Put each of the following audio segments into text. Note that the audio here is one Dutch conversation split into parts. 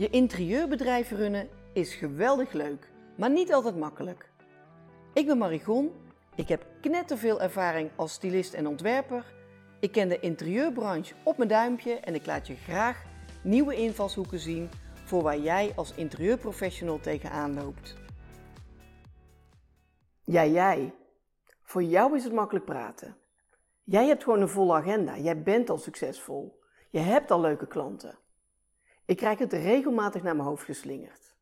Je interieurbedrijf runnen is geweldig leuk, maar niet altijd makkelijk. Ik ben Marigon, ik heb knetterveel ervaring als stylist en ontwerper. Ik ken de interieurbranche op mijn duimpje en ik laat je graag nieuwe invalshoeken zien voor waar jij als interieurprofessional tegenaan loopt. Ja, jij. Voor jou is het makkelijk praten. Jij hebt gewoon een volle agenda. Jij bent al succesvol. Je hebt al leuke klanten. Ik krijg het regelmatig naar mijn hoofd geslingerd.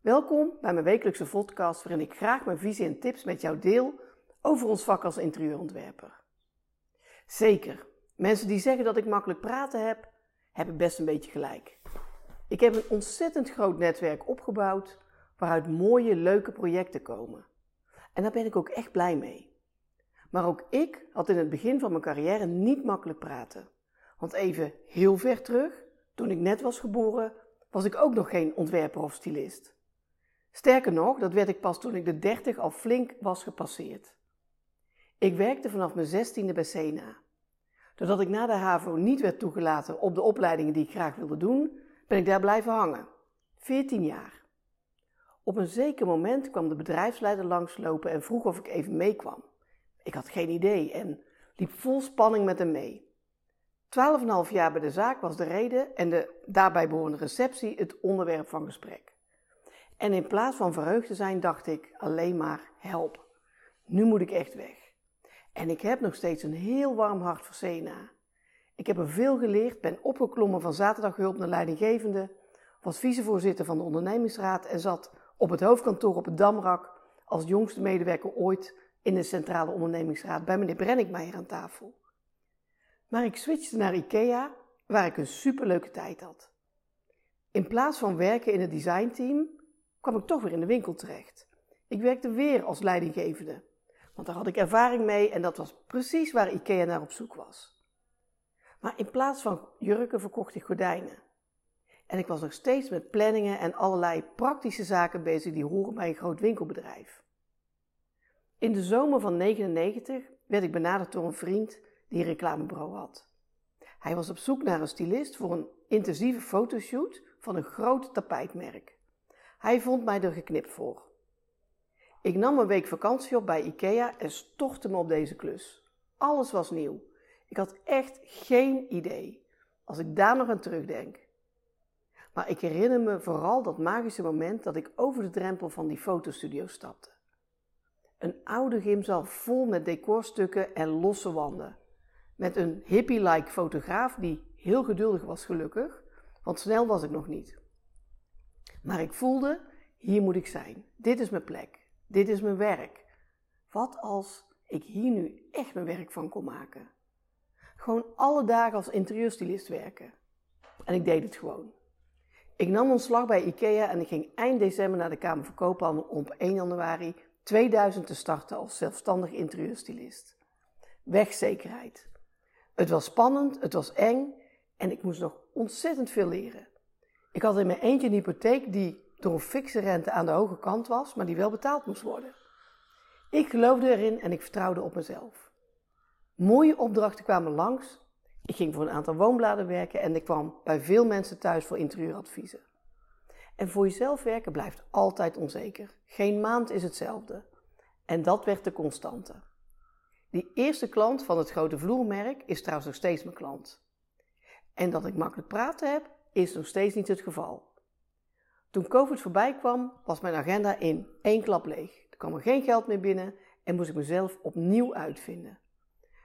Welkom bij mijn wekelijkse podcast waarin ik graag mijn visie en tips met jou deel over ons vak als interieurontwerper. Zeker, mensen die zeggen dat ik makkelijk praten heb, hebben best een beetje gelijk. Ik heb een ontzettend groot netwerk opgebouwd waaruit mooie, leuke projecten komen. En daar ben ik ook echt blij mee. Maar ook ik had in het begin van mijn carrière niet makkelijk praten. Want even heel ver terug, toen ik net was geboren, was ik ook nog geen ontwerper of stylist. Sterker nog, dat werd ik pas toen ik de 30 al flink was gepasseerd. Ik werkte vanaf mijn zestiende bij Sena. Doordat ik na de HAVO niet werd toegelaten op de opleidingen die ik graag wilde doen, ben ik daar blijven hangen. 14 jaar. Op een zeker moment kwam de bedrijfsleider langslopen en vroeg of ik even meekwam. Ik had geen idee en liep vol spanning met hem mee. Twaalf en half jaar bij de zaak was de reden en de daarbij behorende receptie het onderwerp van gesprek. En in plaats van verheugd te zijn, dacht ik alleen maar help. Nu moet ik echt weg. En ik heb nog steeds een heel warm hart voor Sena. Ik heb er veel geleerd, ben opgeklommen van zaterdaghulp naar leidinggevende, was vicevoorzitter van de ondernemingsraad en zat op het hoofdkantoor op het Damrak als jongste medewerker ooit in de centrale ondernemingsraad bij meneer Brenninkmeijer aan tafel. Maar ik switchte naar IKEA, waar ik een superleuke tijd had. In plaats van werken in het designteam, kwam ik toch weer in de winkel terecht. Ik werkte weer als leidinggevende, want daar had ik ervaring mee en dat was precies waar IKEA naar op zoek was. Maar in plaats van jurken verkocht ik gordijnen. En ik was nog steeds met planningen en allerlei praktische zaken bezig die horen bij een groot winkelbedrijf. In de zomer van 99 werd ik benaderd door een vriend die reclamebureau had. Hij was op zoek naar een stylist voor een intensieve fotoshoot van een groot tapijtmerk. Hij vond mij er geknipt voor. Ik nam een week vakantie op bij IKEA en stortte me op deze klus. Alles was nieuw. Ik had echt geen idee, als ik daar nog aan terugdenk. Maar ik herinner me vooral dat magische moment dat ik over de drempel van die fotostudio stapte. Een oude gymzaal vol met decorstukken en losse wanden. Met een hippie-like fotograaf die heel geduldig was gelukkig, want snel was ik nog niet. Maar ik voelde, hier moet ik zijn. Dit is mijn plek. Dit is mijn werk. Wat als ik hier nu echt mijn werk van kon maken? Gewoon alle dagen als interieurstylist werken. En ik deed het gewoon. Ik nam ontslag bij IKEA en ik ging eind december naar de Kamer van Koophandel om op 1 januari 2000 te starten als zelfstandig interieurstylist. Wegzekerheid. Het was spannend, het was eng en ik moest nog ontzettend veel leren. Ik had in mijn eentje een hypotheek die door een fikse rente aan de hoge kant was, maar die wel betaald moest worden. Ik geloofde erin en ik vertrouwde op mezelf. Mooie opdrachten kwamen langs. Ik ging voor een aantal woonbladen werken en ik kwam bij veel mensen thuis voor interieuradviezen. En voor jezelf werken blijft altijd onzeker. Geen maand is hetzelfde. En dat werd de constante. Die eerste klant van het grote vloermerk is trouwens nog steeds mijn klant. En dat ik makkelijk praten heb, is nog steeds niet het geval. Toen COVID voorbij kwam, was mijn agenda in één klap leeg. Er kwam er geen geld meer binnen en moest ik mezelf opnieuw uitvinden.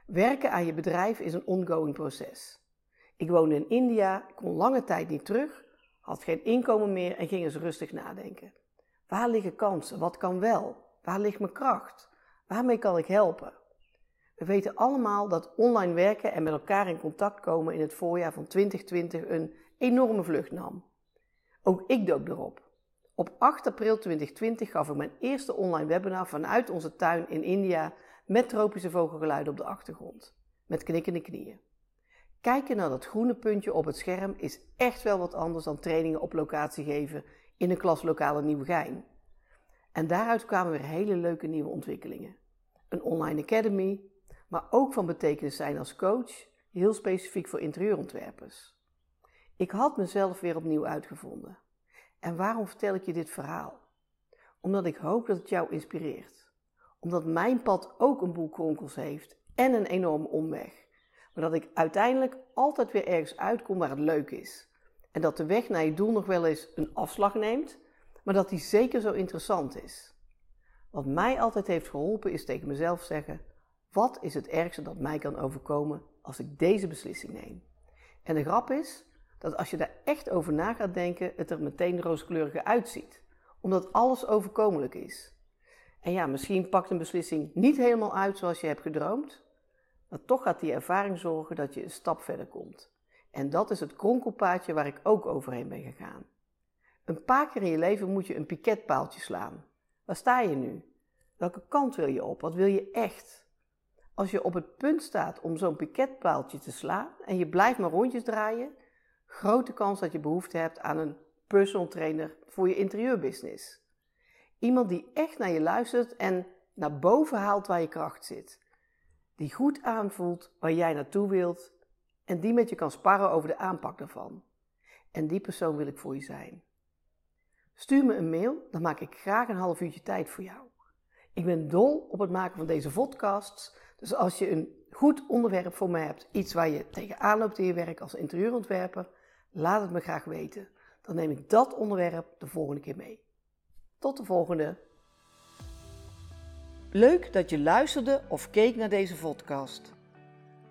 Werken aan je bedrijf is een ongoing proces. Ik woonde in India, kon lange tijd niet terug, had geen inkomen meer en ging eens rustig nadenken. Waar liggen kansen? Wat kan wel? Waar ligt mijn kracht? Waarmee kan ik helpen? We weten allemaal dat online werken en met elkaar in contact komen in het voorjaar van 2020 een enorme vlucht nam. Ook ik dook erop. Op 8 april 2020 gaf ik mijn eerste online webinar vanuit onze tuin in India met tropische vogelgeluiden op de achtergrond, met knikkende knieën. Kijken naar dat groene puntje op het scherm is echt wel wat anders dan trainingen op locatie geven in een klaslokaal in Nieuwegein. En daaruit kwamen weer hele leuke nieuwe ontwikkelingen. Een online academy, maar ook van betekenis zijn als coach, heel specifiek voor interieurontwerpers. Ik had mezelf weer opnieuw uitgevonden. En waarom vertel ik je dit verhaal? Omdat ik hoop dat het jou inspireert. Omdat mijn pad ook een boel kronkels heeft en een enorme omweg. Maar dat ik uiteindelijk altijd weer ergens uitkom waar het leuk is. En dat de weg naar je doel nog wel eens een afslag neemt, maar dat die zeker zo interessant is. Wat mij altijd heeft geholpen is tegen mezelf zeggen: wat is het ergste dat mij kan overkomen als ik deze beslissing neem? En de grap is dat als je daar echt over na gaat denken, het er meteen rooskleuriger uitziet, omdat alles overkomelijk is. En ja, misschien pakt een beslissing niet helemaal uit zoals je hebt gedroomd, maar toch gaat die ervaring zorgen dat je een stap verder komt. En dat is het kronkelpaadje waar ik ook overheen ben gegaan. Een paar keer in je leven moet je een piketpaaltje slaan. Waar sta je nu? Welke kant wil je op? Wat wil je echt? Als je op het punt staat om zo'n piketpaaltje te slaan en je blijft maar rondjes draaien, grote kans dat je behoefte hebt aan een personal trainer voor je interieurbusiness. Iemand die echt naar je luistert en naar boven haalt waar je kracht zit. Die goed aanvoelt waar jij naartoe wilt en die met je kan sparren over de aanpak daarvan. En die persoon wil ik voor je zijn. Stuur me een mail, dan maak ik graag een half uurtje tijd voor jou. Ik ben dol op het maken van deze podcasts, dus als je een goed onderwerp voor mij hebt, iets waar je tegenaan loopt in je werk als interieurontwerper, laat het me graag weten. Dan neem ik dat onderwerp de volgende keer mee. Tot de volgende. Leuk dat je luisterde of keek naar deze podcast.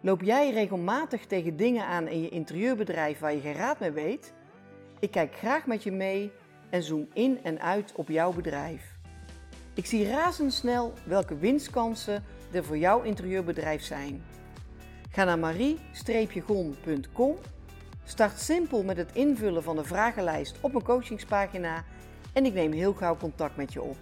Loop jij regelmatig tegen dingen aan in je interieurbedrijf waar je geen raad mee weet? Ik kijk graag met je mee en zoom in en uit op jouw bedrijf. Ik zie razendsnel welke winstkansen er voor jouw interieurbedrijf zijn. Ga naar marie-gon.com, start simpel met het invullen van de vragenlijst op mijn coachingspagina en ik neem heel gauw contact met je op.